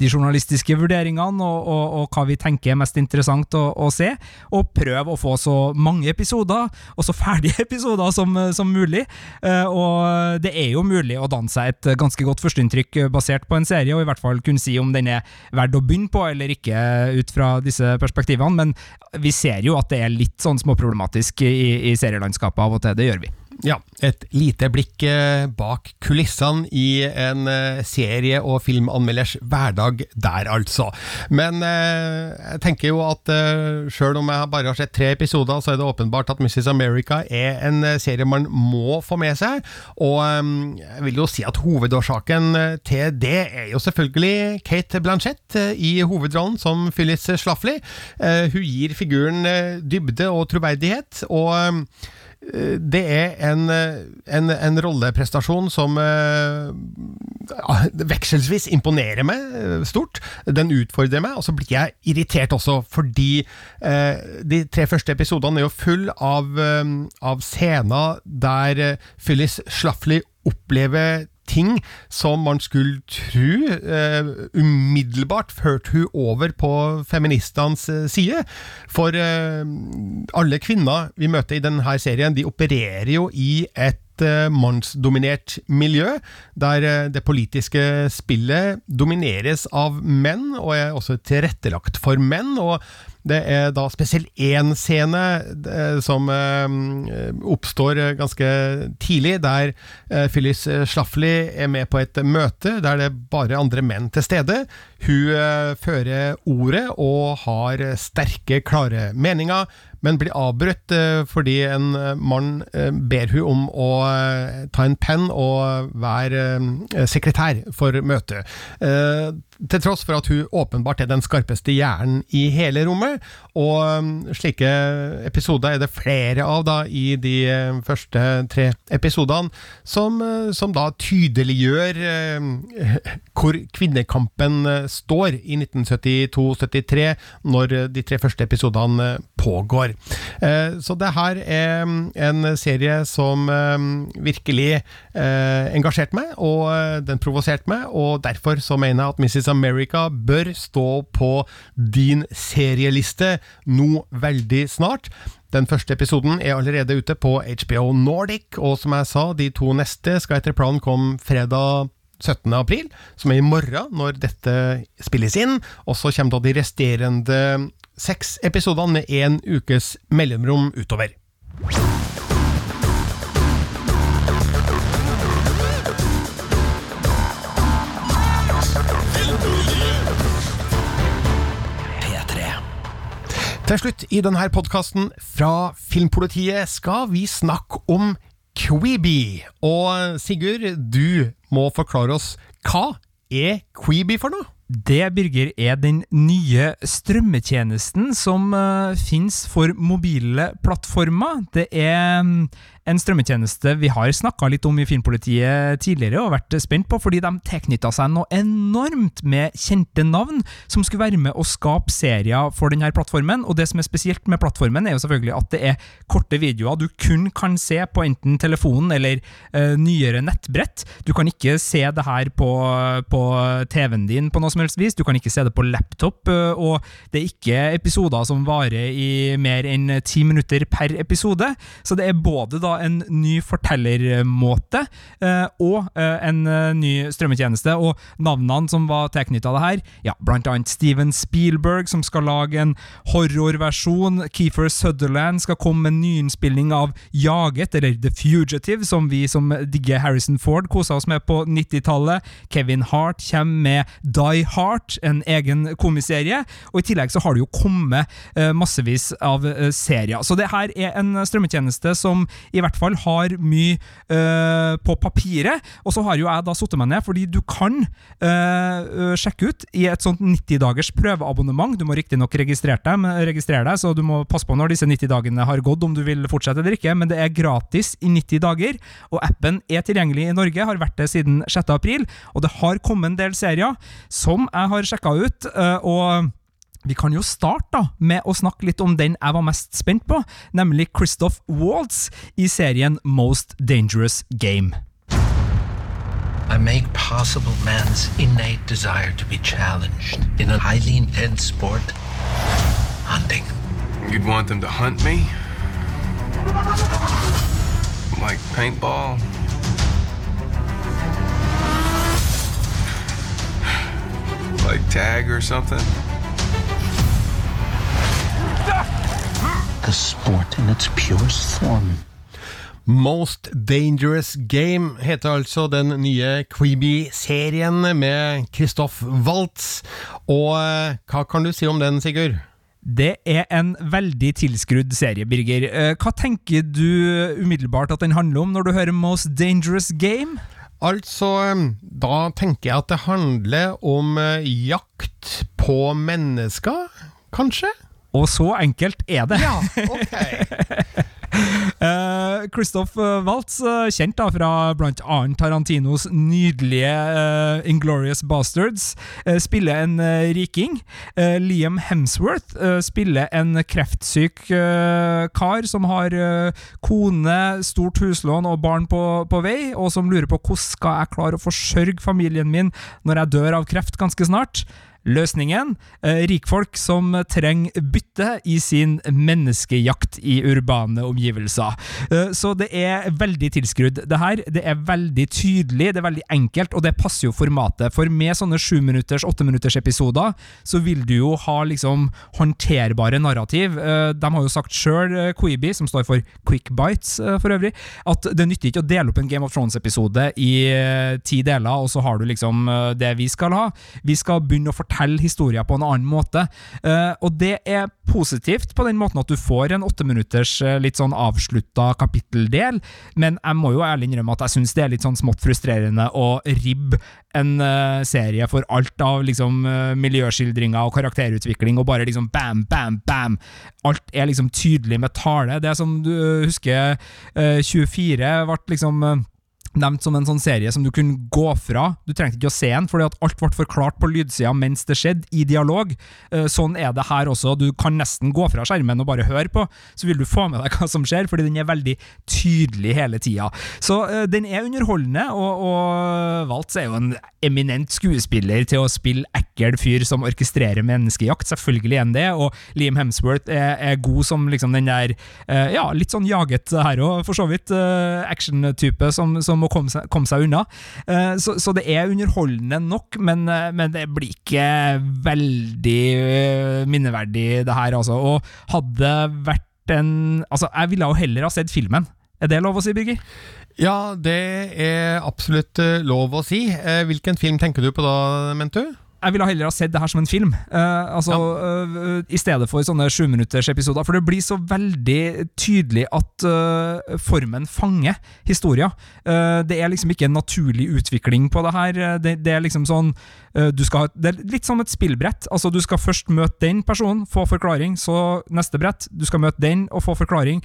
de journalistiske vurderingene og, og, og hva vi tenker er mest interessant å, å, se, og prøve å få så mange episoder, og så ferdige episoder som, som mulig. Uh, og det er jo mulig å danne seg et ganske godt førsteinntrykk basert på en serie, og i hvert fall kunne si om den er verdt å begynne på eller ikke ut fra disse perspektivene, men vi ser jo at det er litt sånn småproblematisk i, i serielandskapet av og til, det gjør vi. Ja, et lite blikk eh, bak kulissene i en eh, serie- og filmanmelders hverdag der, altså. Men eh, jeg tenker jo at sjøl om jeg bare har sett tre episoder, så er det åpenbart at Mrs. America er en serie man må få med seg. Og jeg vil jo si at hovedårsaken til det er jo selvfølgelig Kate Blanchett i hovedrollen som Phyllis Schlafly. Hun gir figuren dybde og troverdighet. og det er en, en, en rolleprestasjon som uh, vekselsvis imponerer meg eh, stort. Den utfordrer meg, og så blir jeg irritert også, fordi uh, de tre første episodene er jo full av, uh, av scener der Phyllis Schlafly opplever ting som man skulle tro eh, umiddelbart førte hun over på feministenes uh, side. For eh, alle kvinner vi møter i denne serien, de opererer jo i et mannsdominert miljø, der det politiske spillet domineres av menn, og er også tilrettelagt for menn. og det er da spesielt én scene eh, som eh, oppstår ganske tidlig, der eh, Phyllis Schlafly er med på et møte der det er bare andre menn til stede. Hun fører ordet og har sterke, klare meninger men blir avbrutt eh, fordi en eh, mann eh, ber hun om å ta en penn og være sekretær for møtet. Til tross for at hun åpenbart er den skarpeste hjernen i hele rommet. Og slike episoder er det flere av da i de første tre episodene, som, som da tydeliggjør hvor kvinnekampen står i 1972-73, når de tre første episodene pågår. Eh, så det her er mm, en serie som mm, virkelig eh, engasjerte meg, og eh, den provoserte meg, og derfor så mener jeg at Mrs. America bør stå på din serieliste nå veldig snart. Den første episoden er allerede ute på HBO Nordic, og som jeg sa, de to neste skal etter planen komme fredag 17. april, som er i morgen når dette spilles inn. Og så kommer da de resterende seks episoder med én ukes mellomrom utover. Til slutt i denne podkasten fra Filmpolitiet skal vi snakke om Queeby. Og Sigurd, du må forklare oss hva er Queeby for noe? Det, Birger, er den nye strømmetjenesten som uh, finnes for mobile plattformer. Det er um, en strømmetjeneste vi har snakka litt om i Filmpolitiet tidligere og vært spent på, fordi de tilknytta seg noe enormt med kjente navn som skulle være med å skape serier for denne plattformen. Og det som er spesielt med plattformen, er jo selvfølgelig at det er korte videoer du kun kan se på enten telefonen eller uh, nyere nettbrett. Du kan ikke se det her på, på TV-en din på noe som helst vis, du kan ikke se det på laptop, uh, og det er ikke episoder som varer i mer enn ti minutter per episode. Så det er både da en ny fortellermåte eh, og eh, en eh, ny strømmetjeneste. Og navnene som var tilknytta det her, ja, blant annet Steven Spielberg, som skal lage en horrorversjon. Keefer Sutherland skal komme med en nyinnspilling av Jaget, eller The Fugitive, som vi som digger Harrison Ford kosa oss med på 90-tallet. Kevin Hart kommer med Die Heart, en egen komiserie. Og i tillegg så har det jo kommet massevis av serier. Så det her er en strømmetjeneste som i hvert fall har mye uh, på papiret. Og så har jo jeg da satt meg ned, fordi du kan uh, sjekke ut i et sånt 90 dagers prøveabonnement. Du må riktignok registrere registrere deg, så du må passe på når disse 90 dagene har gått, om du vil fortsette eller ikke, men det er gratis i 90 dager. Og appen er tilgjengelig i Norge, har vært det siden 6. april, og det har kommet en del serier som jeg har sjekka ut. Uh, og vi kan jo starte da med å snakke litt om den jeg var mest spent på, nemlig Christoph Waltz i serien Most Dangerous Game. I make possible man's innate desire to be challenged in a highly intense sport hunting. You'd want them to hunt me? Like paintball? Like tag or something? The sport in its purest form. Most Dangerous Game heter altså den nye Creeby-serien med Christoph Waltz. Og eh, hva kan du si om den, Sigurd? Det er en veldig tilskrudd serie, Birger. Eh, Hva tenker du umiddelbart at den handler om når du hører Most Dangerous Game? Altså, eh, da tenker jeg at det handler om jakt på mennesker, kanskje? Og så enkelt er det. Ja, ok. Uh, Christoph eh, Waltz, uh, kjent da fra annet Tarantinos nydelige uh, Inglorious Bastards, spiller en riking. Liam Hemsworth spiller en kreftsyk kar som har kone, stort huslån og barn på, på vei, og som lurer på hvordan skal jeg klare å forsørge familien min når jeg dør av kreft ganske snart. Løsningen? Eh, rikfolk som trenger bytte i sin menneskejakt i urbane omgivelser. Eh, så det er veldig tilskrudd. Det her det er veldig tydelig, det er veldig enkelt, og det passer jo formatet. For med sånne sjuminutters, åtteminutters episoder, så vil du jo ha liksom håndterbare narrativ. Eh, de har jo sagt sjøl, Queeby, som står for Quick Bites for øvrig, at det nytter ikke å dele opp en Game of Thrones-episode i ti deler, og så har du liksom det vi skal ha. Vi skal begynne å fortelle historier på en annen måte. Eh, og det er positivt på den måten at du får en åtteminutters eh, litt sånn avslutta kapitteldel, men jeg må jo ærlig innrømme at jeg syns det er litt sånn smått frustrerende å ribbe en eh, serie for alt av liksom miljøskildringer og karakterutvikling, og bare liksom bam, bam, bam. Alt er liksom tydelig med tale. Det er som du husker, eh, 24 ble liksom nevnt som en sånn serie som du kunne gå fra. Du trengte ikke å se den, fordi at alt ble forklart på lydsida mens det skjedde, i dialog. Eh, Sånn er det her også. Du kan nesten gå fra skjermen og bare høre på, så vil du få med deg hva som skjer, fordi den er veldig tydelig hele tida. Så eh, den er underholdende, og, og Waltz er jo en eminent skuespiller til å spille ekkel fyr som orkestrerer menneskejakt. Selvfølgelig er han det, og Liam Hemsworth er, er god som liksom den der eh, Ja, litt sånn jaget her òg, for så vidt. Action-type som, som må komme seg, komme seg unna. Eh, så, så det er underholdende nok, men, eh, men det blir ikke veldig eh, minneverdig, det her, altså. Og hadde vært en Altså, jeg ville jo heller ha sett filmen. Er det lov å si, Birger? Ja, det er absolutt lov å si. Hvilken film tenker du på da, mente du? Jeg ville heller ha sett det her som en film, uh, altså, eh, i stedet for sånne sjuminuttersepisoder. For det blir så veldig tydelig at uh, formen fanger historia. Det er liksom ikke en naturlig utvikling på det her. Det, det er liksom sånn du skal ha, Det er litt som et spillbrett. Altså, du skal først møte den personen, få forklaring, så neste brett. Du skal møte den og få forklaring.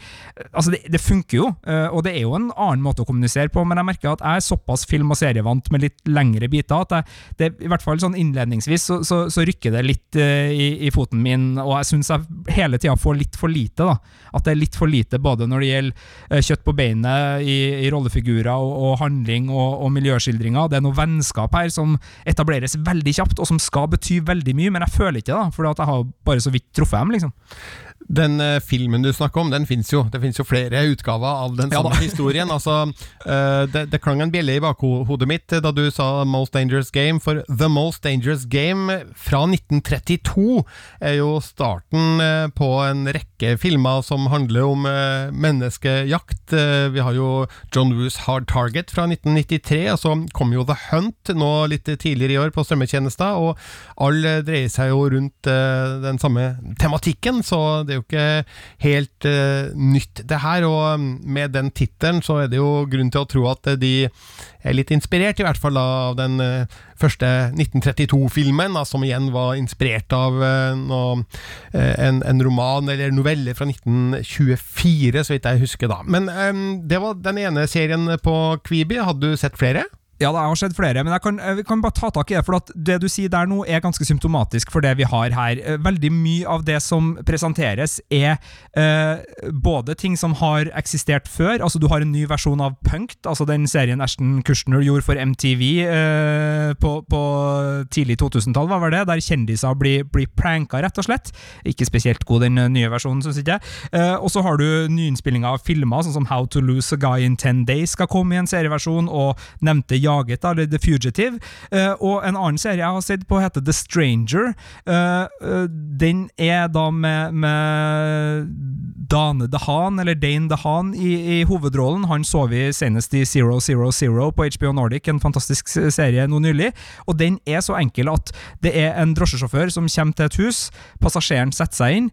Altså, det, det funker jo, og det er jo en annen måte å kommunisere på, men jeg merker at jeg er såpass film- og serievant med litt lengre biter at jeg, det, i hvert fall sånn innledningsvis så, så, så rykker det litt uh, i, i foten min, og jeg syns jeg hele tida får litt for lite. da. At det er litt for lite både når det gjelder uh, kjøtt på beinet i, i rollefigurer og, og handling og, og miljøskildringer. Det er noe vennskap her som etableres veldig kjapt, og som skal bety veldig mye, men jeg føler ikke det, da, for jeg har bare så vidt truffet dem. liksom. Den uh, filmen du snakker om, den fins jo. Det fins jo flere utgaver av den samme ja, historien. Altså, uh, det, det klang en bjelle i bakhodet mitt da du sa Most Dangerous Game, for The Most Dangerous Game fra 1932 er jo starten uh, på en rekke filmer som handler om eh, menneskejakt. Eh, Vi har jo John Woos Hard Target fra 1993, og så kom jo The Hunt nå litt tidligere i år på strømmetjenester, og alle dreier seg jo rundt eh, den samme tematikken, så det er jo ikke helt eh, nytt det her, og mm, med den tittelen så er det jo grunn til å tro at eh, de er litt inspirert, i hvert fall av den eh, første 1932-filmen, da, som igjen var inspirert av eh, eh, en, en roman eller novelle fra 1924, så vidt jeg husker da. Men eh, det var den ene serien på Kvibi, hadde du sett flere? Ja, det har skjedd flere, men jeg kan, jeg kan bare ta tak i det. For det du sier der nå, er ganske symptomatisk for det vi har her. Eh, Veldig mye av det som presenteres, er eh, både ting som har eksistert før. Altså, du har en ny versjon av Punkt, altså den serien Ashton Kushner gjorde for MTV eh, på, på tidlig 2000-tall, var det? Der kjendiser blir, blir pranka, rett og slett. Ikke spesielt god, den eh, nye versjonen, syns ikke jeg. Eh, og så har du nyinnspillinger av filmer, sånn som How to Lose a Guy in 10 Days skal komme i en serieversjon, og nevnte Jaget, eller The Fugitive. Eh, og en annen serie jeg har sett på, heter The Stranger. Eh, eh, den er da med, med Dane DeHaan, eller Dane DeHaan, i, i hovedrollen. Han så vi senest i Zero Zero Zero på HBO Nordic, en fantastisk serie nå nylig. Og den er så enkel at det er en drosjesjåfør som kommer til et hus, passasjeren setter seg inn,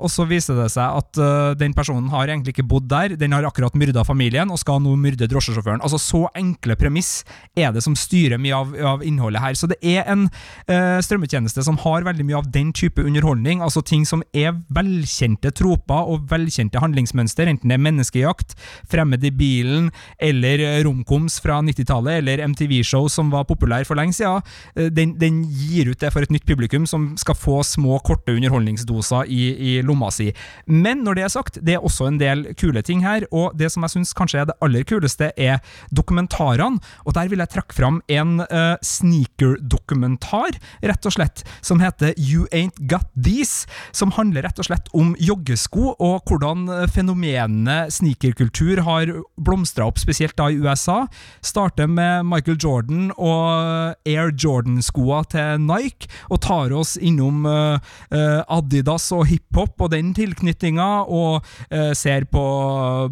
og så viser det seg at den personen har egentlig ikke bodd der, den har akkurat myrda familien og skal nå myrde drosjesjåføren. Altså Så enkle premiss er det som styrer mye av, av innholdet her. Så det er en eh, strømmetjeneste som har veldig mye av den type underholdning, altså ting som er velkjente troper og velkjente handlingsmønster, enten det er menneskejakt, fremmed i bilen, eller eh, romkoms fra 90-tallet, eller MTV-show som var populær for lenge siden. Eh, Den, den gir ut det for et nytt publikum som skal få små, korte underholdningsdoser i, i lomma si. Men når det er sagt, det er også en del kule ting her, og det som jeg syns kanskje er det aller kuleste, er dokumentarene. Og der vil jeg trekke fram en uh, sneaker-dokumentar, rett og slett, som heter You Ain't Got These, som handler rett og slett om joggesko, og hvordan fenomenene sneakerkultur har blomstra opp, spesielt da i USA. Starter med Michael Jordan og Air Jordan-skoa til Nike, og tar oss innom uh, Adidas og hiphop og den tilknytninga, og uh, ser på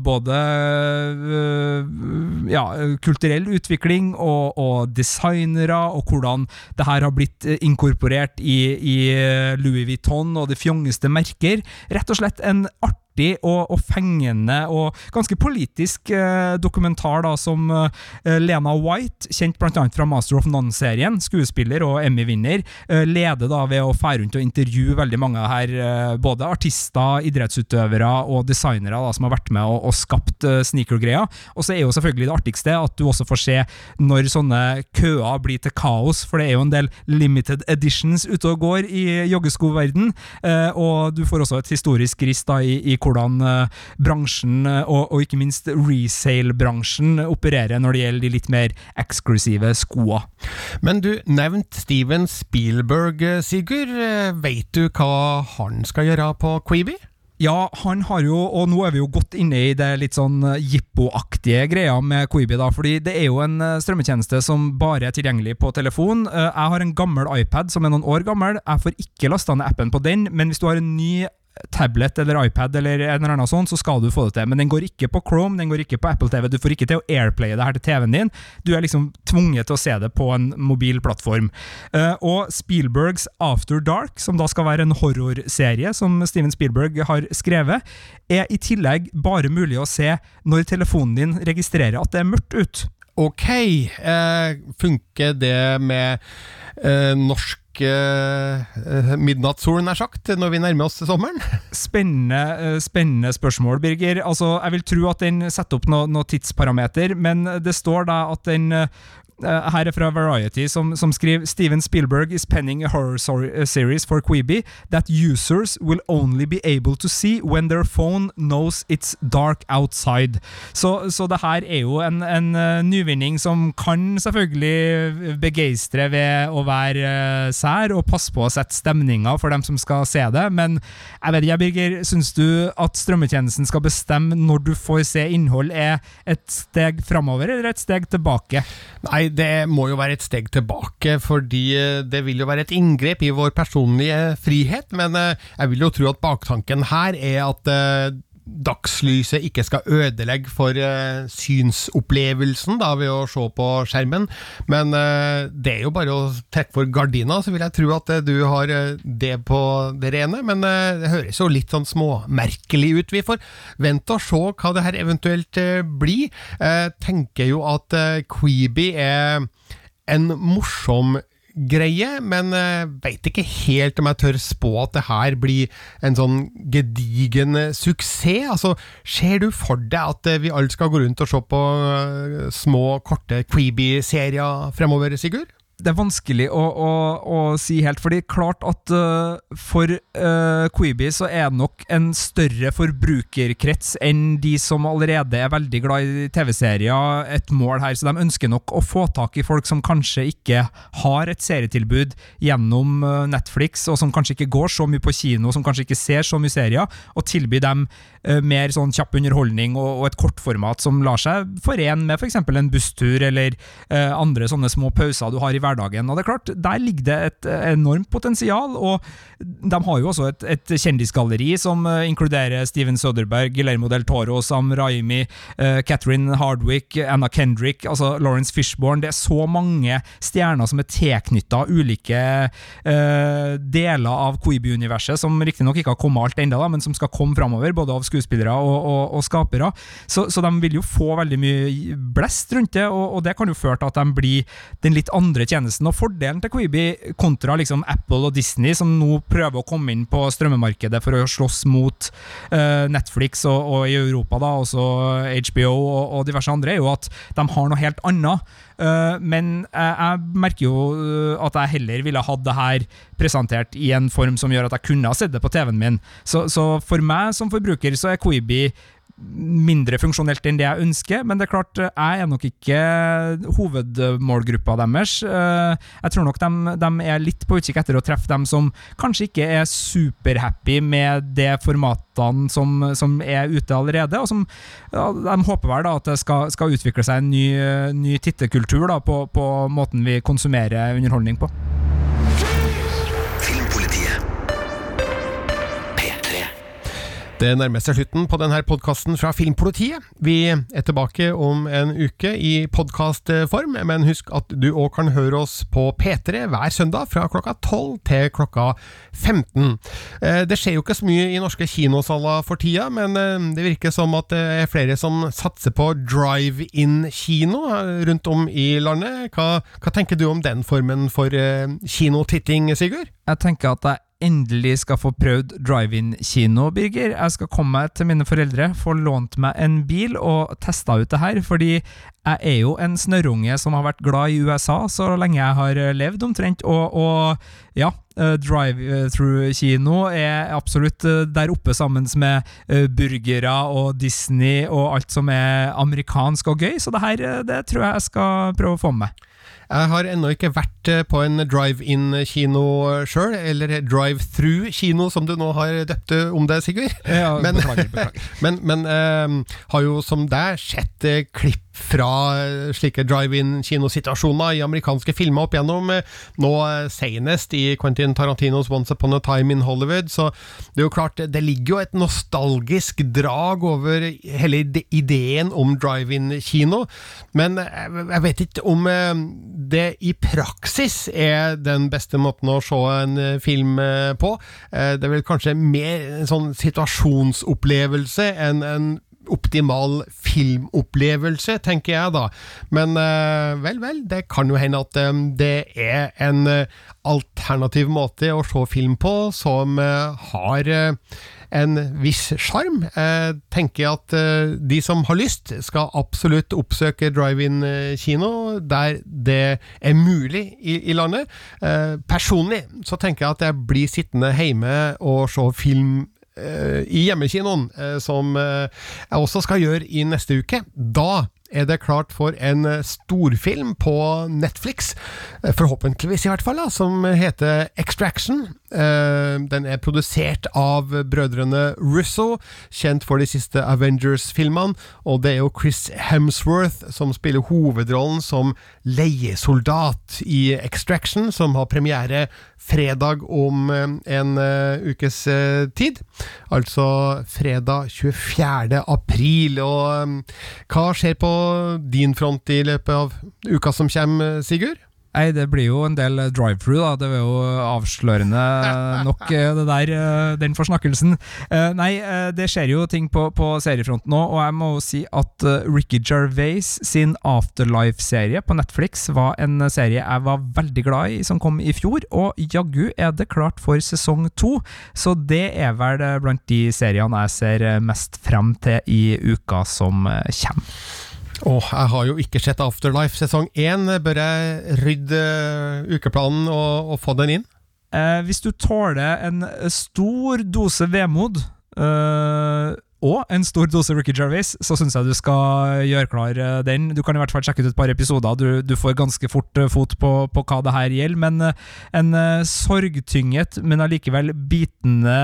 både ja, kulturell utvikling og, og designere, og hvordan det her har blitt eh, inkorporert i, i eh, Louis Vuitton og de fjongeste merker. Rett og slett en artig og, og fengende og ganske politisk eh, dokumentar da, som eh, Lena White, kjent bl.a. fra Master of None-serien, skuespiller og Emmy-vinner, eh, leder da ved å fære rundt og intervjue veldig mange her, eh, både artister, idrettsutøvere og designere da, som har vært med og, og skapt eh, sneaker-greia. Og så er jo selvfølgelig det artigste at du også får se når sånne køer blir til kaos, for det er jo en del limited editions ute og går i joggeskoverden, eh, og du får også et historisk rist da i, i hvordan eh, bransjen, eh, og, og ikke minst resale-bransjen, opererer når det gjelder de litt mer eksklusive skoa. Men du nevnte Steven Spielberg, eh, Sigurd. Veit du hva han skal gjøre på Queeby? Ja, han har jo, og nå er vi jo godt inne i det litt sånn jippo-aktige greia med Quibi, da, fordi det er jo en strømmetjeneste som bare er tilgjengelig på telefon. Jeg har en gammel iPad som er noen år gammel, jeg får ikke lasta ned appen på den, men hvis du har en ny tablet eller iPad eller en eller annen sånn, så skal du få det til. Men den går ikke på Chrome, den går ikke på Apple TV. Du får ikke til å airplaye det her til TV-en din. Du er liksom tvunget til å se det på en mobil plattform. Eh, og Spielbergs After Dark, som da skal være en horrorserie som Steven Spielberg har skrevet, er i tillegg bare mulig å se når telefonen din registrerer at det er mørkt ut. Ok, eh, funker det med eh, norsk eh, nær sagt, når vi nærmer oss sommeren? Spennende, eh, spennende spørsmål, Birger. Altså, jeg vil tro at den setter opp noen noe tidsparameter, men det står da at den eh, her er fra Variety, som, som skriver Steven Spielberg is penning a horror eh, series for Quibi that users will only be able to see when their phone knows it's dark outside. Så, så det her er jo en, en eh, nyvinning som kan selvfølgelig begeistre ved å være eh, sær og passe på å sette stemninga for dem som skal se det, men jeg vet ikke, Birger, syns du at strømmetjenesten skal bestemme når du får se innhold, er et steg framover eller et steg tilbake? Nei, det må jo være et steg tilbake, fordi eh, det vil jo være et inngrep i vår personlige frihet, men eh, jeg vil jo tro at baktanken her er at eh, dagslyset ikke skal ødelegge for eh, synsopplevelsen da, ved å se på skjermen, men eh, det er jo bare å trekke for gardina, så vil jeg tro at eh, du har det på det rene, men det høres jo litt sånn småmerkelig ut. Vi får vente og se hva det her eventuelt blir. Tenker jo at Quibi er en morsom greie, men uh, veit ikke helt om jeg tør spå at det her blir en sånn gedigen suksess. Altså, Ser du for deg at uh, vi alle skal gå rundt og se på små, korte creepy serier fremover, Sigurd? Det er vanskelig å, å, å, si helt, fordi klart at uh, for uh, Quibi så er det nok en større forbrukerkrets enn de som allerede er veldig glad i TV-serier, et mål her. Så de ønsker nok å få tak i folk som kanskje ikke har et serietilbud gjennom uh, Netflix, og som kanskje ikke går så mye på kino, som kanskje ikke ser så mye serier, og tilby dem mer sånn kjapp underholdning og, og, et kortformat som lar seg forene med f.eks. For en busstur eller andre sånne små pauser du har i hverdagen hverdagen. Og det er klart, Der ligger det et enormt potensial, og de har jo også et, et kjendisgalleri som uh, inkluderer Steven Soderberg, Guillermo del Toro, Sam Raimi, uh, Catherine Hardwick, Anna Kendrick, altså Lawrence Fishborn. Det er så mange stjerner som er tilknytta ulike uh, deler av Queeby-universet, som riktignok ikke har kommet alt ennå, men som skal komme framover, både av skuespillere og, og, og skapere. Så, så, de vil jo få veldig mye blest rundt det, og, og det kan jo føre til at de blir den litt andre tjenesten tjenesten. Og fordelen til Quibi kontra liksom Apple og Disney, som nå prøver å komme inn på strømmemarkedet for å slåss mot uh, Netflix og, og, i Europa da, også HBO og, og, diverse andre, er jo at de har noe helt annet. Uh, men jeg, jeg, merker jo uh, at jeg heller ville hatt det her presentert i en form som gjør at jeg kunne ha sett det på TV-en min. Så, så for meg som forbruker så er Quibi mindre funksjonelt enn det jeg ønsker, men det er klart, eh, jeg er nok ikke hovedmålgruppa deres. Eh, jeg tror nok de, de er litt på utkikk etter å treffe dem som kanskje ikke er superhappy med det formatene som, som er ute allerede, og som ja, de håper vel da at det skal, skal utvikle seg en ny, ny tittekultur på, på måten vi konsumerer underholdning på. Det nærmer seg slutten på denne podkasten fra Filmpolitiet. Vi er tilbake om en uke i podkastform, men husk at du òg kan høre oss på P3 hver søndag fra klokka 12 til klokka 15. Eh, det skjer jo ikke så mye i norske kinosaler for tida, men eh, det virker som at det er flere som satser på drive-in-kino eh, rundt om i landet. Hva, hva, tenker du om den formen for kinotitting, Sigurd? Jeg tenker at det endelig skal få prøvd drive-in-kino, Birger. Jeg skal komme meg til mine foreldre, få lånt meg en bil og testa ut det her, fordi jeg er jo en snørrunge som har vært glad i USA så lenge jeg har levd, omtrent, og, og ja, eh, drive-through-kino er absolutt eh, der oppe sammen med eh, burgere og Disney og alt som er amerikansk og gøy, så det her det tror jeg jeg skal prøve å få med meg. Jeg har ennå ikke vært eh, på en drive-in-kino sjøl, eller drive-through-kino, som du nå har døpt om deg, Sigurd. Ja, men, beklager, beklager. men, men uh, har jo som deg sett uh, klipp fra eh, slike drive-in-kinosituasjoner i amerikanske filmer opp igjennom. Eh, nå eh, senest i Quentin Tarantinos Once Upon a Time in Hollywood. Så det er jo klart, det ligger jo et nostalgisk drag over hele ideen om drive-in-kino. Men jeg vet ikke om det i praksis er den beste måten å se en film på. Det er vel kanskje mer en sånn situasjonsopplevelse enn en optimal filmopplevelse, tenker jeg da. Men uh, vel, vel, det kan jo hende at um, det er en uh, alternativ måte å se film på som har en viss sjarm. Jeg tenker at de som har lyst, skal absolutt oppsøke drive-in-kino der det er mulig i, landet. Personlig så tenker jeg at jeg blir sittende hjemme og se film Eh, i hjemmekinoen, eh, som eh, jeg også skal gjøre i neste uke. Da er det klart for en storfilm på Netflix, forhåpentligvis i hvert fall, da, som heter Extraction. Den er produsert av brødrene Russo, kjent for de siste Avengers-filmene, og det er jo Chris Hemsworth som spiller hovedrollen som leiesoldat i Extraction, som har premiere fredag om eh, en uh, ukes tid. Altså fredag 24. april. Og hva skjer på din front i løpet av uka som kommer, Sigurd? Nei, det blir jo en del drive-through, da. Det er jo avslørende nok, eh, det der, eh, den forsnakkelsen. Eh, Nei, det skjer jo ting på, på seriefronten nå, og jeg må jo si at Ricky Gervais sin Afterlife-serie på Netflix var en serie jeg var veldig glad i, som kom i fjor, og jaggu er det klart for sesong to, så det er vel blant de seriene jeg ser mest frem til i uka som kommer. Åh, jeg har jo ikke sett Afterlife sesong én. Bør jeg rydde eh, ukeplanen og, og få den inn? Eh, hvis du tåler en stor dose vemod eh, og en stor dose Ricky Gervais, så syns jeg du skal gjøre klar eh, den. Du kan i hvert fall sjekke ut et par episoder. Du, du får ganske fort eh, fot på, på hva det her gjelder. Men en sorgtynget, men allikevel bitende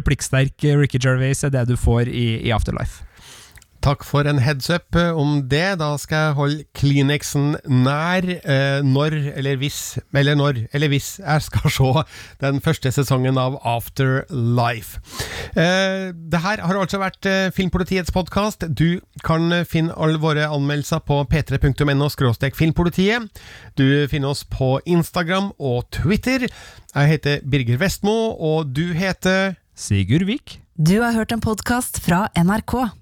replikksterk Ricky Gervais er det du får i, i Afterlife. Takk for en heads up eh, om det. Da skal jeg holde Kleenexen nær eh, når, eller hvis, eller når, eller hvis jeg skal se den første sesongen av Afterlife. Eh, det her har altså vært eh, Filmpolitiets podkast. Du kan finne alle våre anmeldelser på p3.no filmpolitiet. Du finner oss på Instagram og Twitter. Jeg heter Birger Vestmo, og du heter Sigurd Vik. Du har hørt en podkast fra NRK.